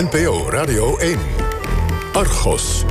NPO Radio 1. Argos.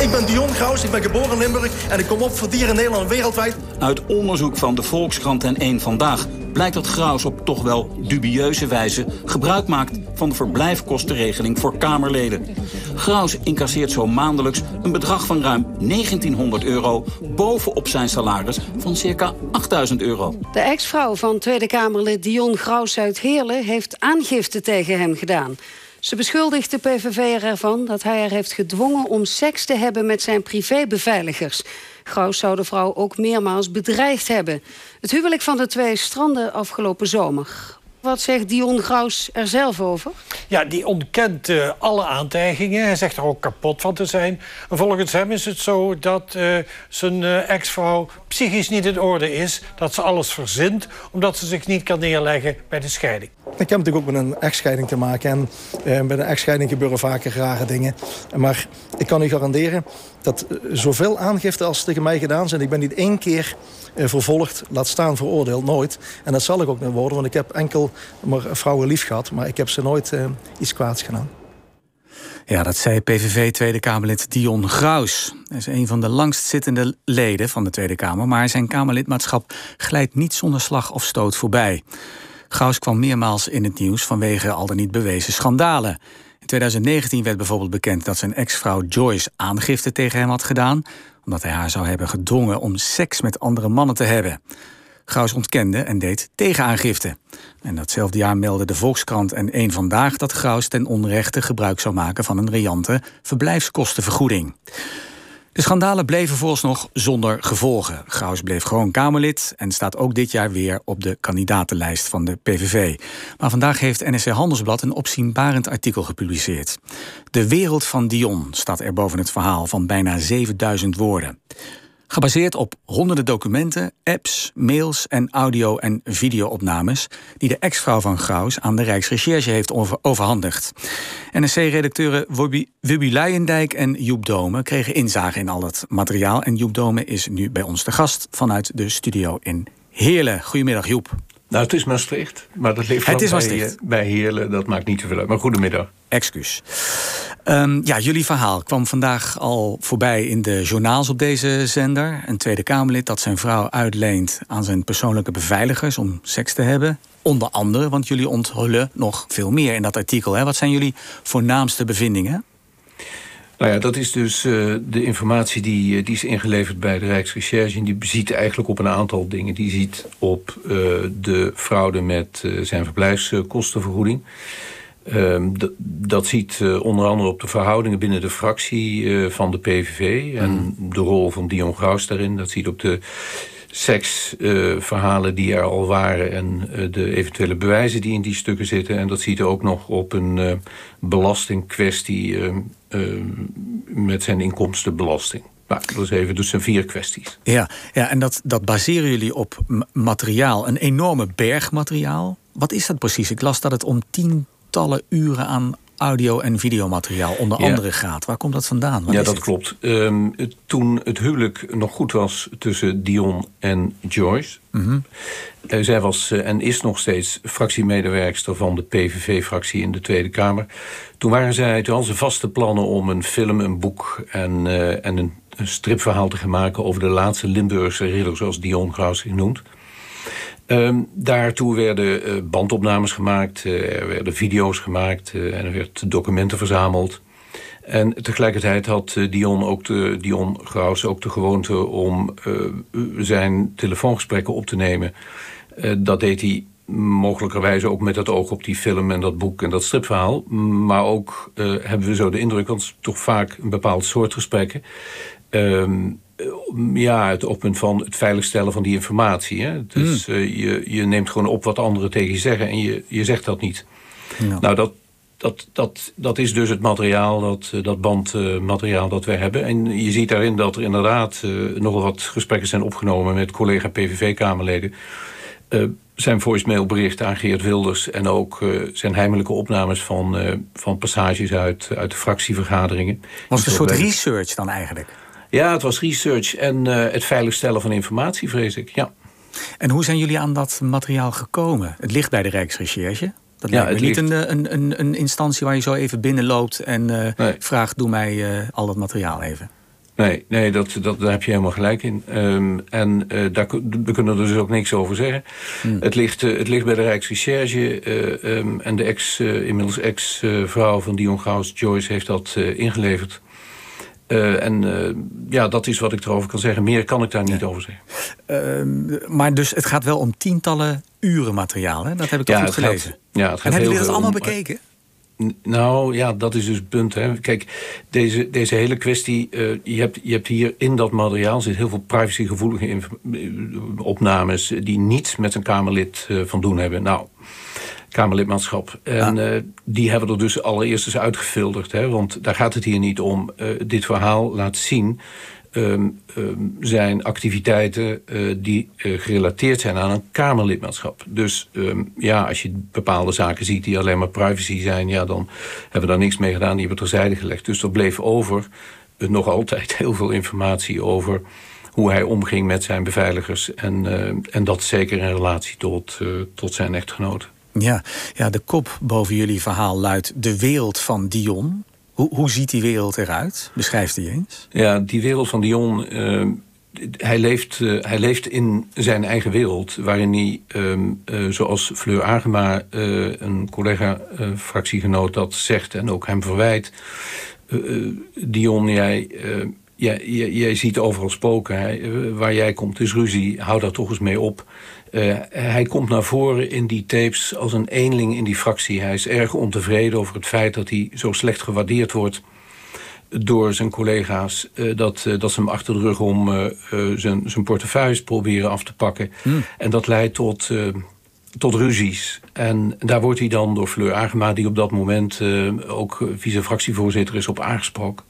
Ik ben Dion Graus, ik ben geboren in Limburg en ik kom op voor dieren Nederland wereldwijd. Uit onderzoek van de Volkskrant en 1 Vandaag blijkt dat Graus op toch wel dubieuze wijze gebruik maakt van de verblijfkostenregeling voor Kamerleden. Graus incasseert zo maandelijks een bedrag van ruim 1900 euro bovenop zijn salaris van circa 8000 euro. De ex-vrouw van Tweede Kamerlid Dion Graus uit Heerlen heeft aangifte tegen hem gedaan. Ze beschuldigt de PVV ervan dat hij haar heeft gedwongen om seks te hebben met zijn privébeveiligers. Graus zou de vrouw ook meermaals bedreigd hebben. Het huwelijk van de twee stranden afgelopen zomer. Wat zegt Dion Graus er zelf over? Ja, die ontkent uh, alle aantijgingen. Hij zegt er ook kapot van te zijn. En volgens hem is het zo dat uh, zijn uh, ex-vrouw psychisch niet in orde is. Dat ze alles verzint, omdat ze zich niet kan neerleggen bij de scheiding. Ik heb natuurlijk ook met een echtscheiding te maken. En bij een echtscheiding gebeuren vaker rare dingen. Maar ik kan u garanderen dat zoveel aangifte als tegen mij gedaan zijn... ik ben niet één keer vervolgd, laat staan veroordeeld, nooit. En dat zal ik ook niet worden, want ik heb enkel maar vrouwen lief gehad. Maar ik heb ze nooit uh, iets kwaads gedaan. Ja, dat zei PVV Tweede Kamerlid Dion Graus. Hij is een van de langstzittende leden van de Tweede Kamer... maar zijn Kamerlidmaatschap glijdt niet zonder slag of stoot voorbij. Graus kwam meermaals in het nieuws vanwege al dan niet bewezen schandalen. In 2019 werd bijvoorbeeld bekend dat zijn ex-vrouw Joyce aangifte tegen hem had gedaan... omdat hij haar zou hebben gedwongen om seks met andere mannen te hebben. Graus ontkende en deed tegenaangifte. En datzelfde jaar meldde de Volkskrant en één Vandaag... dat Graus ten onrechte gebruik zou maken van een riante verblijfskostenvergoeding. De schandalen bleven vooralsnog zonder gevolgen. Graus bleef gewoon Kamerlid en staat ook dit jaar weer op de kandidatenlijst van de PVV. Maar vandaag heeft NSC Handelsblad een opzienbarend artikel gepubliceerd. De wereld van Dion staat er boven het verhaal van bijna 7000 woorden. Gebaseerd op honderden documenten, apps, mails en audio- en videoopnames die de ex-vrouw van Graus aan de Rijksrecherche heeft overhandigd. NSC-redacteuren Wubby Leijendijk en Joep Dome kregen inzage in al dat materiaal. En Joep Dome is nu bij ons te gast vanuit de studio in Heerlen. Goedemiddag, Joep. Nou, het is Maastricht, maar dat ligt het is bij, eh, bij Heerlen. Dat maakt niet zoveel uit. Maar goedemiddag. Excuus. Um, ja, jullie verhaal kwam vandaag al voorbij in de journaals op deze zender. Een Tweede Kamerlid dat zijn vrouw uitleent aan zijn persoonlijke beveiligers om seks te hebben. Onder andere, want jullie onthullen nog veel meer in dat artikel. Hè? Wat zijn jullie voornaamste bevindingen? Nou ja, dat is dus uh, de informatie die, uh, die is ingeleverd bij de Rijksrecherche. En die ziet eigenlijk op een aantal dingen. Die ziet op uh, de fraude met zijn verblijfskostenvergoeding. Ehm, dat ziet onder andere op de verhoudingen binnen de fractie van de PVV... en mm. de rol van Dion Graus daarin. Dat ziet op de seksverhalen die er al waren... en de eventuele bewijzen die in die stukken zitten. En dat ziet er ook nog op een belastingkwestie... Ehm, met zijn inkomstenbelasting. Nou, dat is even, dus zijn vier kwesties. Ja, ja en dat, dat baseren jullie op materiaal, een enorme berg materiaal. Wat is dat precies? Ik las dat het om tientallen uren aan audio- en videomateriaal onder andere gaat. Waar komt dat vandaan? ja, dat klopt. Um, toen het huwelijk nog goed was tussen Dion en Joyce... Mm uh, zij was uh, en is nog steeds fractiemedewerkster van de PVV-fractie in de Tweede Kamer. Toen waren zij, toen hadden ze vaste plannen om een film, een boek en, uh, en een, een, stripverhaal te gaan maken... over de laatste Limburgse ridder, zoals Dion Graus zich noemt. Um, daartoe werden uh, bandopnames gemaakt, uh, er werden video's gemaakt uh, en er werd documenten verzameld. En tegelijkertijd had Dion, ook de, Dion Graus ook de gewoonte om zijn telefoongesprekken op te nemen. dat deed hij mogelijkerwijze ook met het oog op die film en dat boek en dat stripverhaal. Maar ook hebben we zo de indruk, want het is toch vaak een bepaald soort gesprekken... Um, ja, het oppunt van het veiligstellen van die informatie. Hè? Dus mm. uh, je, je neemt gewoon op wat anderen tegen je zeggen en je, je zegt dat niet. Ja. Nou, dat, dat, dat, dat is dus het materiaal, dat, eh, dat bandmateriaal uh, dat wij hebben. En je ziet daarin dat er inderdaad uh, nogal wat gesprekken zijn opgenomen met collega PVV-Kamerleden. zijn voicemailberichten aan Geert Wilders en ook zijn heimelijke opnames van, van passages uit, uit de fractievergaderingen. Was het een soort research dan eigenlijk? Ja, het was research en uh, het veiligstellen van informatie, vrees ik. Ja. En hoe zijn jullie aan dat materiaal gekomen? Het ligt bij de Rijksrecherche. Dat lijkt me niet een, een, een, een, instantie waar je zo even binnenloopt en uh, vraagt: doe mij uh, al dat materiaal even. Nee, nee dat, dat, daar heb je helemaal gelijk in. Um, en uh, daar, we kunnen er dus ook niks over zeggen. Hmm. Het, ligt, uh, het ligt bij de Rijksrecherche. Uh, um, en de ex, inmiddels ex-vrouw van Dion Gauss, Joyce, heeft dat ingeleverd. En ja, dat is wat ik erover kan zeggen. Meer kan ik daar niet over zeggen. Ehm, maar dus het gaat wel om tientallen uren materiaal, hè? Dat heb ik toch ja, goed gelezen. Gaat, ja, het gaat en hebben jullie dat allemaal bekeken? Nou ja, dat is dus het punt. Hè. Kijk, deze, deze hele kwestie... Uh, je, hebt, je hebt hier in dat materiaal zit heel veel privacygevoelige eh, opnames... die niets met een Kamerlid uh, van doen hebben. Nou, Kamerlidmaatschap. En ja. die hebben er dus allereerst eens uitgefilterd. Hè, want daar gaat het hier niet om. dit verhaal laat zien um, um, zijn activiteiten uh, die gerelateerd zijn aan een Kamerlidmaatschap. Dus um, ja, als je bepaalde zaken ziet die alleen maar privacy zijn... ja, dan hebben we daar niks mee gedaan, die hebben terzijde gelegd. Dus er bleef over nog altijd heel veel informatie over hoe hij omging met zijn beveiligers. En, en dat zeker in relatie tot, tot zijn echtgenoten. Ja, ja, de kop boven jullie verhaal luidt de wereld van Dion. Hoe, hoe ziet die wereld eruit? Beschrijft hij eens. Ja, die wereld van Dion... Uh, hij, leeft, uh, hij leeft in zijn eigen wereld... waarin hij, um, uh, zoals Fleur Agema, een collega-fractiegenoot dat zegt... en ook hem verwijt... Dion, jij, jij, jij, ziet overal spoken. Waar jij komt is ruzie. Hou daar toch eens mee op. Uh, hij komt naar voren in die tapes als een eenling in die fractie. Hij is erg ontevreden over het feit dat hij zo slecht gewaardeerd wordt door zijn collega's. Uh, dat, uh, dat ze hem achter de rug om zijn, zijn portefeuilles proberen af te pakken. Hmm. En dat leidt tot, tot ruzies. En daar wordt hij dan door Fleur Agema, die op dat moment ook vice-fractievoorzitter is, op aangesproken.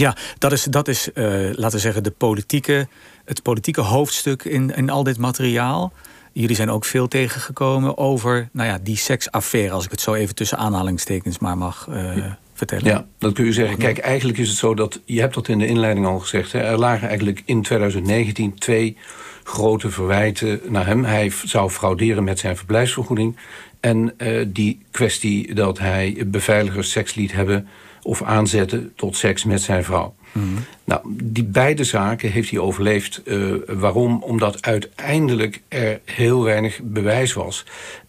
Ja, dat is, dat is laten we zeggen, de politieke het politieke hoofdstuk in, in al dit materiaal. Jullie zijn ook veel tegengekomen over nou ja, die seksaffaire, als ik het zo even tussen aanhalingstekens maar mag uh, vertellen. Ja, dat kun je zeggen. Kijk, eigenlijk is het zo dat, je hebt dat in de inleiding al gezegd, hè, er lagen eigenlijk in 2019 twee grote verwijten naar hem. Hij zou frauderen met zijn verblijfsvergoeding. En uh, die kwestie dat hij beveiligers seks liet hebben of aanzetten tot seks met zijn vrouw. Nou, die beide zaken heeft hij overleefd. Uh, waarom? Omdat uiteindelijk er heel weinig bewijs was.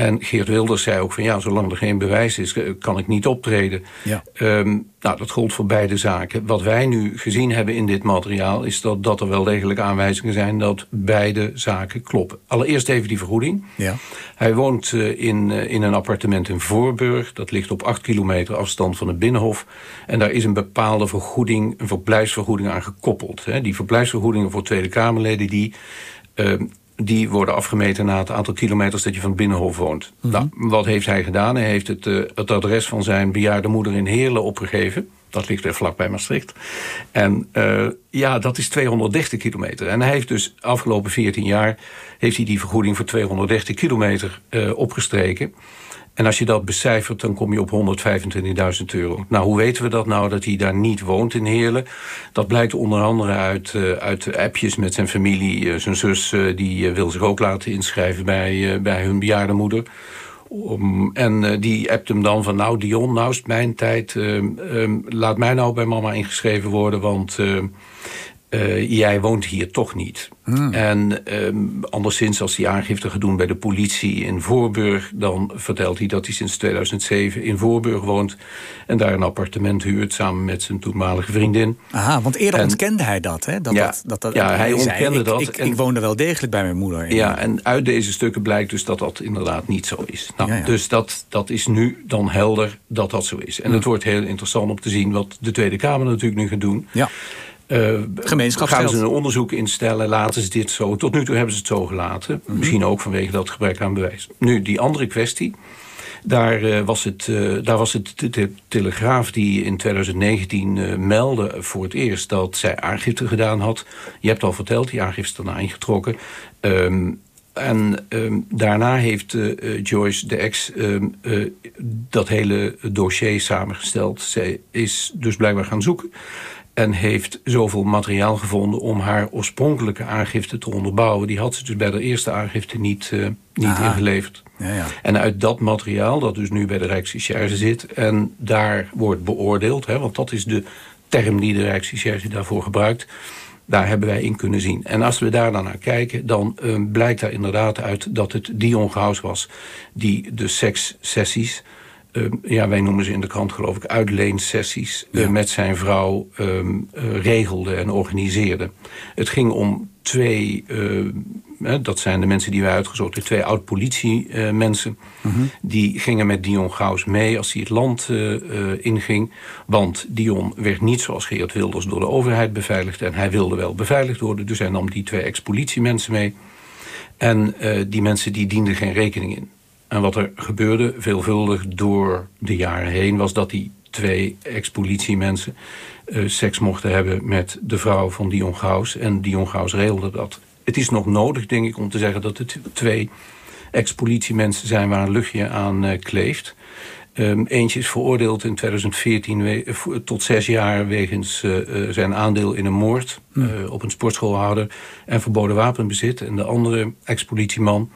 En Geert Wilders zei ook van ja, zolang er geen bewijs is, eh, kan ik niet optreden. Ja. Um, nou, dat gold voor beide zaken. Wat wij nu gezien hebben in dit materiaal... is dat, dat er wel degelijk aanwijzingen zijn dat beide zaken kloppen. Allereerst even die vergoeding. Ja. Hij woont uh, in, uh, in een appartement in Voorburg. Dat ligt op acht kilometer afstand van het Binnenhof. En daar is een bepaalde vergoeding, een verblijfsvergoeding aan gekoppeld. Hè. Die verblijfsvergoedingen voor Tweede Kamerleden... die uh, die worden afgemeten na het aantal kilometers dat je van het Binnenhof woont. Mhm. Nou, wat heeft hij gedaan? Hij heeft het, uh, het adres van zijn bejaarde moeder in Heerlen opgegeven. Dat ligt weer vlak bij Maastricht. En uh, ja, dat is 230 kilometer. En hij heeft dus afgelopen 14 jaar... heeft hij die vergoeding voor 230 kilometer uh, opgestreken. En als je dat becijfert, dan kom je op 125.000 euro. Nou, hoe weten we dat nou, dat hij daar niet woont in Heerlen? Dat blijkt onder andere uit, uh, uit appjes met zijn familie. Uh, zijn zus uh, die wil zich ook laten inschrijven bij, bij hun bejaarde moeder. En die appt hem dan van, nou Dion, nou is mijn tijd. Um, laat mij nou bij mama ingeschreven worden, want uh, jij woont hier toch niet. Hmm. En um, anderszins, als hij aangifte gaat doen bij de politie in Voorburg... dan vertelt hij dat hij sinds 2007 in Voorburg woont... en daar een appartement huurt samen met zijn toenmalige vriendin. Aha, want eerder ontkende hij dat, hè? Dat, ja, dat, dat, dat, ja hij ontkende dat. Ik, ik, woonde wel degelijk bij mijn moeder. Ja, en uit deze stukken blijkt dus dat dat inderdaad niet zo is. Nou, ja, ja. Dus dat, dat is nu dan helder dat dat zo is. En hmm. het wordt heel interessant om te zien wat de Tweede Kamer natuurlijk nu gaat doen... Ja. Uh, gaan ze een onderzoek instellen, laten ze dit zo. Tot nu toe hebben ze het zo gelaten. Mm -hmm. Misschien ook vanwege dat gebrek aan bewijs. Nu, die andere kwestie. Daar, uh, was het, uh, daar was het de, de Telegraaf die in 2019 meldde voor het eerst... dat zij aangifte gedaan had. Je hebt al verteld, die aangifte is daarna ingetrokken. Um, en um, daarna heeft Joyce, de ex, um, dat hele dossier samengesteld. Zij is dus blijkbaar gaan zoeken... En heeft zoveel materiaal gevonden om haar oorspronkelijke aangifte te onderbouwen. Die had ze dus bij de eerste aangifte niet, uh, niet ingeleverd. Ja, ja. En uit dat materiaal, dat dus nu bij de Rijksrecherche zit... en daar wordt beoordeeld, hè, want dat is de term die de Rijksrecherche daarvoor gebruikt... daar hebben wij in kunnen zien. En als we daar dan naar kijken, dan uh, blijkt daar inderdaad uit... dat het Dion Graus was die de sekssessies uh, ja, wij noemen ze in de krant geloof ik uitleensessies... Uh, met zijn vrouw um, uh, regelde en organiseerde. Het ging om twee, dat zijn de mensen die wij uitgezocht hebben... twee oud-politiemensen. -huh. Die gingen met Dion Gauws mee als hij het land inging. Want Dion werd niet zoals Geert Wilders door de overheid beveiligd... en hij wilde wel beveiligd worden. Dus hij nam die twee ex-politiemensen mee. En die mensen die dienden geen rekening in. En wat er gebeurde, veelvuldig door de jaren heen... was dat die twee ex-politiemensen uh, seks mochten hebben... met de vrouw van Dion Gauws. En Dion Gauws regelde dat. Het is nog nodig, denk ik, om te zeggen... dat het twee ex-politiemensen zijn waar een luchtje aan uh, kleeft. Um, eentje is veroordeeld in 2014 tot zes jaar... wegens uh, zijn aandeel in een moord mm. op een sportschoolhouder... en verboden wapenbezit. En de andere ex-politieman...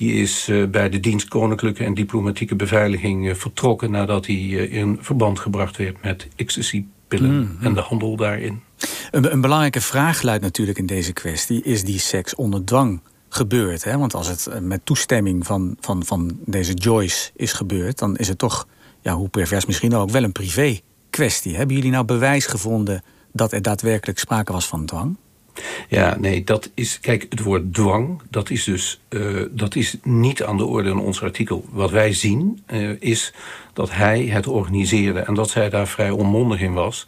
Die is uh, bij de dienst Koninklijke en Diplomatieke Beveiliging uh, vertrokken... nadat hij uh, in verband gebracht werd met ecstasy-pillen mm, mm. en de handel daarin. Een, een, belangrijke vraag luidt natuurlijk in deze kwestie... is die seks onder dwang gebeurd? Hè? Want als het met toestemming van, van, van deze Joyce is gebeurd... dan is het toch, ja, hoe pervers misschien ook, wel een privé kwestie. Hebben jullie nou bewijs gevonden dat er daadwerkelijk sprake was van dwang? Ja, nee, dat is... Kijk, het woord dwang, dat is dus... Uh, dat is niet aan de orde in ons artikel. Wat wij zien, uh, is dat hij het organiseerde... en dat zij daar vrij onmondig in was...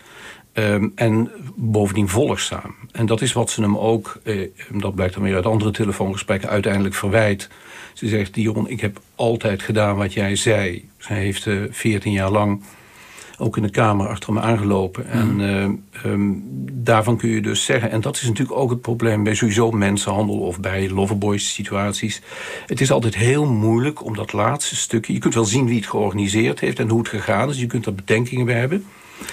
Um, en bovendien volgzaam. En dat is wat ze hem ook... Uh, dat blijkt dan weer uit andere telefoongesprekken... uiteindelijk verwijt. Ze zegt, Dion, ik heb altijd gedaan wat jij zei. Zij heeft veertien jaar lang ook in de Kamer achter me aangelopen. En uh, um, daarvan kun je dus zeggen... en dat is natuurlijk ook het probleem bij sowieso mensenhandel... of bij loverboys situaties. Het is altijd heel moeilijk om dat laatste stukje... je kunt wel zien wie het georganiseerd heeft en hoe het gegaan is. Je kunt er bedenkingen bij hebben...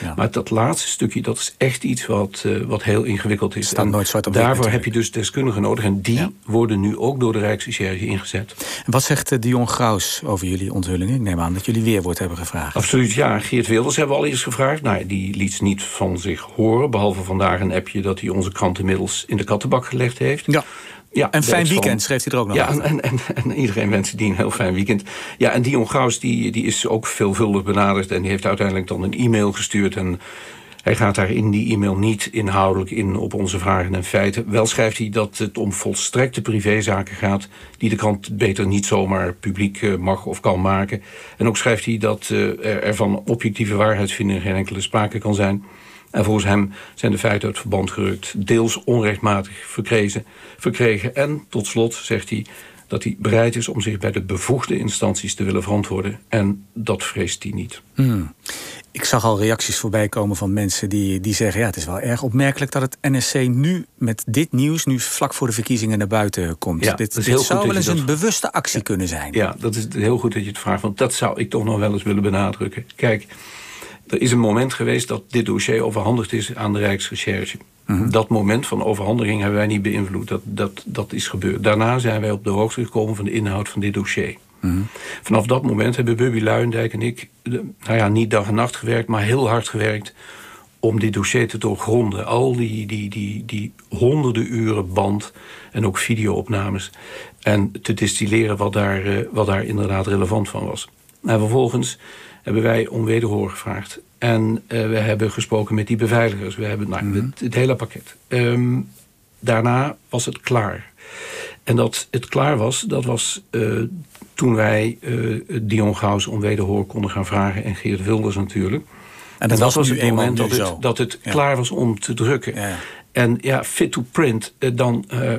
Ja. Maar dat laatste stukje, dat is echt iets wat, uh, wat heel ingewikkeld is. Staat nooit zwart op daarvoor heb je dus deskundigen nodig. En die ja. worden nu ook door de Rijksrecherche ingezet. En wat zegt uh, Dion Graus over jullie onthullingen? Ik neem aan dat jullie weerwoord hebben gevraagd. Absoluut, ja. Geert Wilders hebben we al eerst gevraagd. Nou, die liet niet van zich horen. Behalve vandaag een appje dat hij onze krant inmiddels in de kattenbak gelegd heeft. Ja. Ja, en fijn weekend schreef hij er ook nog Ja, en, en, en, iedereen wenst die een heel fijn weekend. Ja, en Dion Graus die, die is ook veelvuldig benaderd... en die heeft uiteindelijk dan een e-mail gestuurd... en hij gaat daar in die e-mail niet inhoudelijk in op onze vragen en feiten. Wel schrijft hij dat het om volstrekte privézaken gaat... die de krant beter niet zomaar publiek mag of kan maken. En ook schrijft hij dat uh, er van objectieve waarheidsvinding... geen enkele sprake kan zijn... En volgens hem zijn de feiten uit verband gerukt, deels onrechtmatig verkregen, verkregen. En tot slot zegt hij dat hij bereid is om zich bij de bevoegde instanties te willen verantwoorden. En dat vreest hij niet. Hmm. Ik zag al reacties voorbij komen van mensen die, die zeggen... ja, het is wel erg opmerkelijk dat het NSC nu met dit nieuws... nu vlak voor de verkiezingen naar buiten komt. Ja, dit, dit zou wel eens dat... een bewuste actie ja, kunnen zijn. Ja, dat is heel goed dat je het vraagt. Want dat zou ik toch nog wel eens willen benadrukken. Kijk, er is een moment geweest dat dit dossier overhandigd is aan de Rijksrecherche. -hmm. Dat moment van overhandiging hebben wij niet beïnvloed. Dat, dat, dat is gebeurd. Daarna zijn wij op de hoogte gekomen van de inhoud van dit dossier. -hmm. Vanaf dat moment hebben Bubby Luijendijk en ik... nou ja, niet dag en nacht gewerkt, maar heel hard gewerkt... om dit dossier te doorgronden. Al die, die, die, die honderden uren band en ook videoopnames. En te distilleren wat daar, uh, wat daar inderdaad relevant van was. En vervolgens hebben wij om wederhoor gevraagd. En uh, we hebben gesproken met die beveiligers. We hebben nou, mm -hmm. het, het, hele pakket. Um, daarna was het klaar. En dat het klaar was, dat was uh, toen wij uh, Dion Gauws om wederhoor konden gaan vragen. En Geert Wilders natuurlijk. En dat, en dat was, was het moment dat het, dat het ja. klaar was om te drukken. Ja, ja. En ja, fit to print, dan, uh,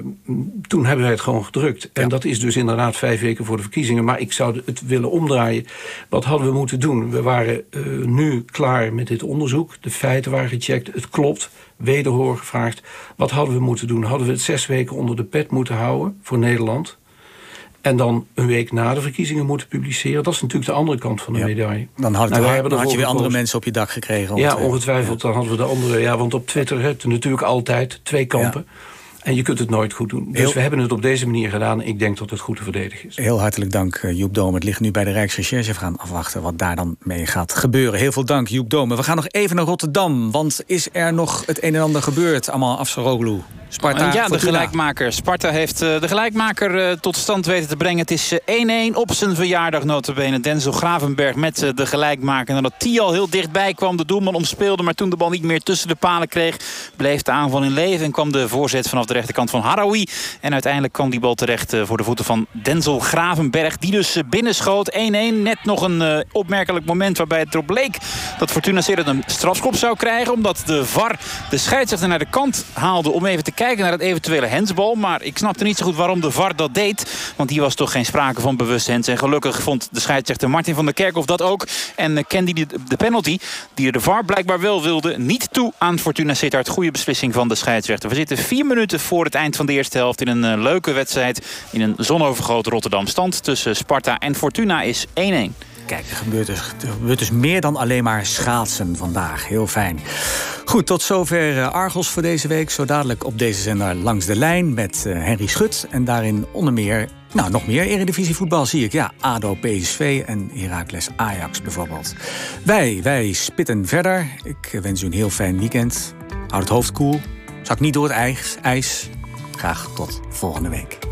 toen hebben wij het gewoon gedrukt. En ja. dat is dus inderdaad vijf weken voor de verkiezingen. Maar ik zou het willen omdraaien. Wat hadden we moeten doen? We waren uh, nu klaar met dit onderzoek. De feiten waren gecheckt. Het klopt. Wederhoor gevraagd. Wat hadden we moeten doen? Hadden we het zes weken onder de pet moeten houden voor Nederland? En dan een week na de verkiezingen moeten publiceren. Dat is natuurlijk de andere kant van de medaille. Dan had, nou, dan had je weer andere mensen op je dak gekregen. Ja, ongetwijfeld. Dan hadden we de andere. Ja, want op Twitter heb je natuurlijk altijd twee kampen. En je kunt het nooit goed doen. Dus we hebben het op deze manier gedaan. Ik denk dat het goed te verdedigen is. Heel hartelijk dank, eh, Joep Dome. Het ligt nu bij de Rijksrecherche. We gaan afwachten wat daar dan mee gaat gebeuren. Heel veel dank, Joep Dome. We gaan nog even naar Rotterdam. Want is er nog het een en ander gebeurd? Allemaal Afsaroglu. Sparta, ja, de gelijkmaker. Sparta heeft uh, de gelijkmaker uh, tot stand weten te brengen. Het is 1-1 uh, op zijn verjaardag notabene. Denzel Gravenberg met de gelijkmaker. Nadat T al heel dichtbij kwam, de doelman omspeelde... maar toen de bal niet meer tussen de palen kreeg... bleef de aanval in leven en kwam de voorzet vanaf de rechterkant van Harawi. En uiteindelijk kwam die bal terecht voor de voeten van Denzel Gravenberg. Die dus binnenschoot. 1-1, net nog een opmerkelijk moment waarbij het erop leek... dat Fortuna Sittard een strafschop zou krijgen... omdat de VAR de scheidsrechter naar de kant haalde om even te kijken naar het eventuele hensbal. Maar ik snapte niet zo goed waarom de VAR dat deed. Want hier was toch geen sprake van bewust hens. En gelukkig vond de scheidsrechter Martin van der Kerkhoff dat ook. En kende die de penalty, die de VAR blijkbaar wel wilde, niet toe aan Fortuna Sittard. Goede beslissing van de scheidsrechter. We zitten vier minuten voor het eind van de eerste helft in een uh, leuke wedstrijd. In een zonovergroot Rotterdam stand tussen Sparta en Fortuna is 1-1. Kijk, er gebeurt, dus, er gebeurt dus meer dan alleen maar schaatsen vandaag. Heel fijn. Goed, tot zover Argos voor deze week. Zo dadelijk op deze zender Langs de Lijn met uh, Henry Schut. En daarin onder meer, nou nog meer Eredivisie voetbal zie ik. Ja, ADO, PSV en Heracles Ajax bijvoorbeeld. Wij, wij spitten verder. Ik wens u een heel fijn weekend. Houd het hoofd koel. Cool. Zak niet door het ijs. Graag tot volgende week.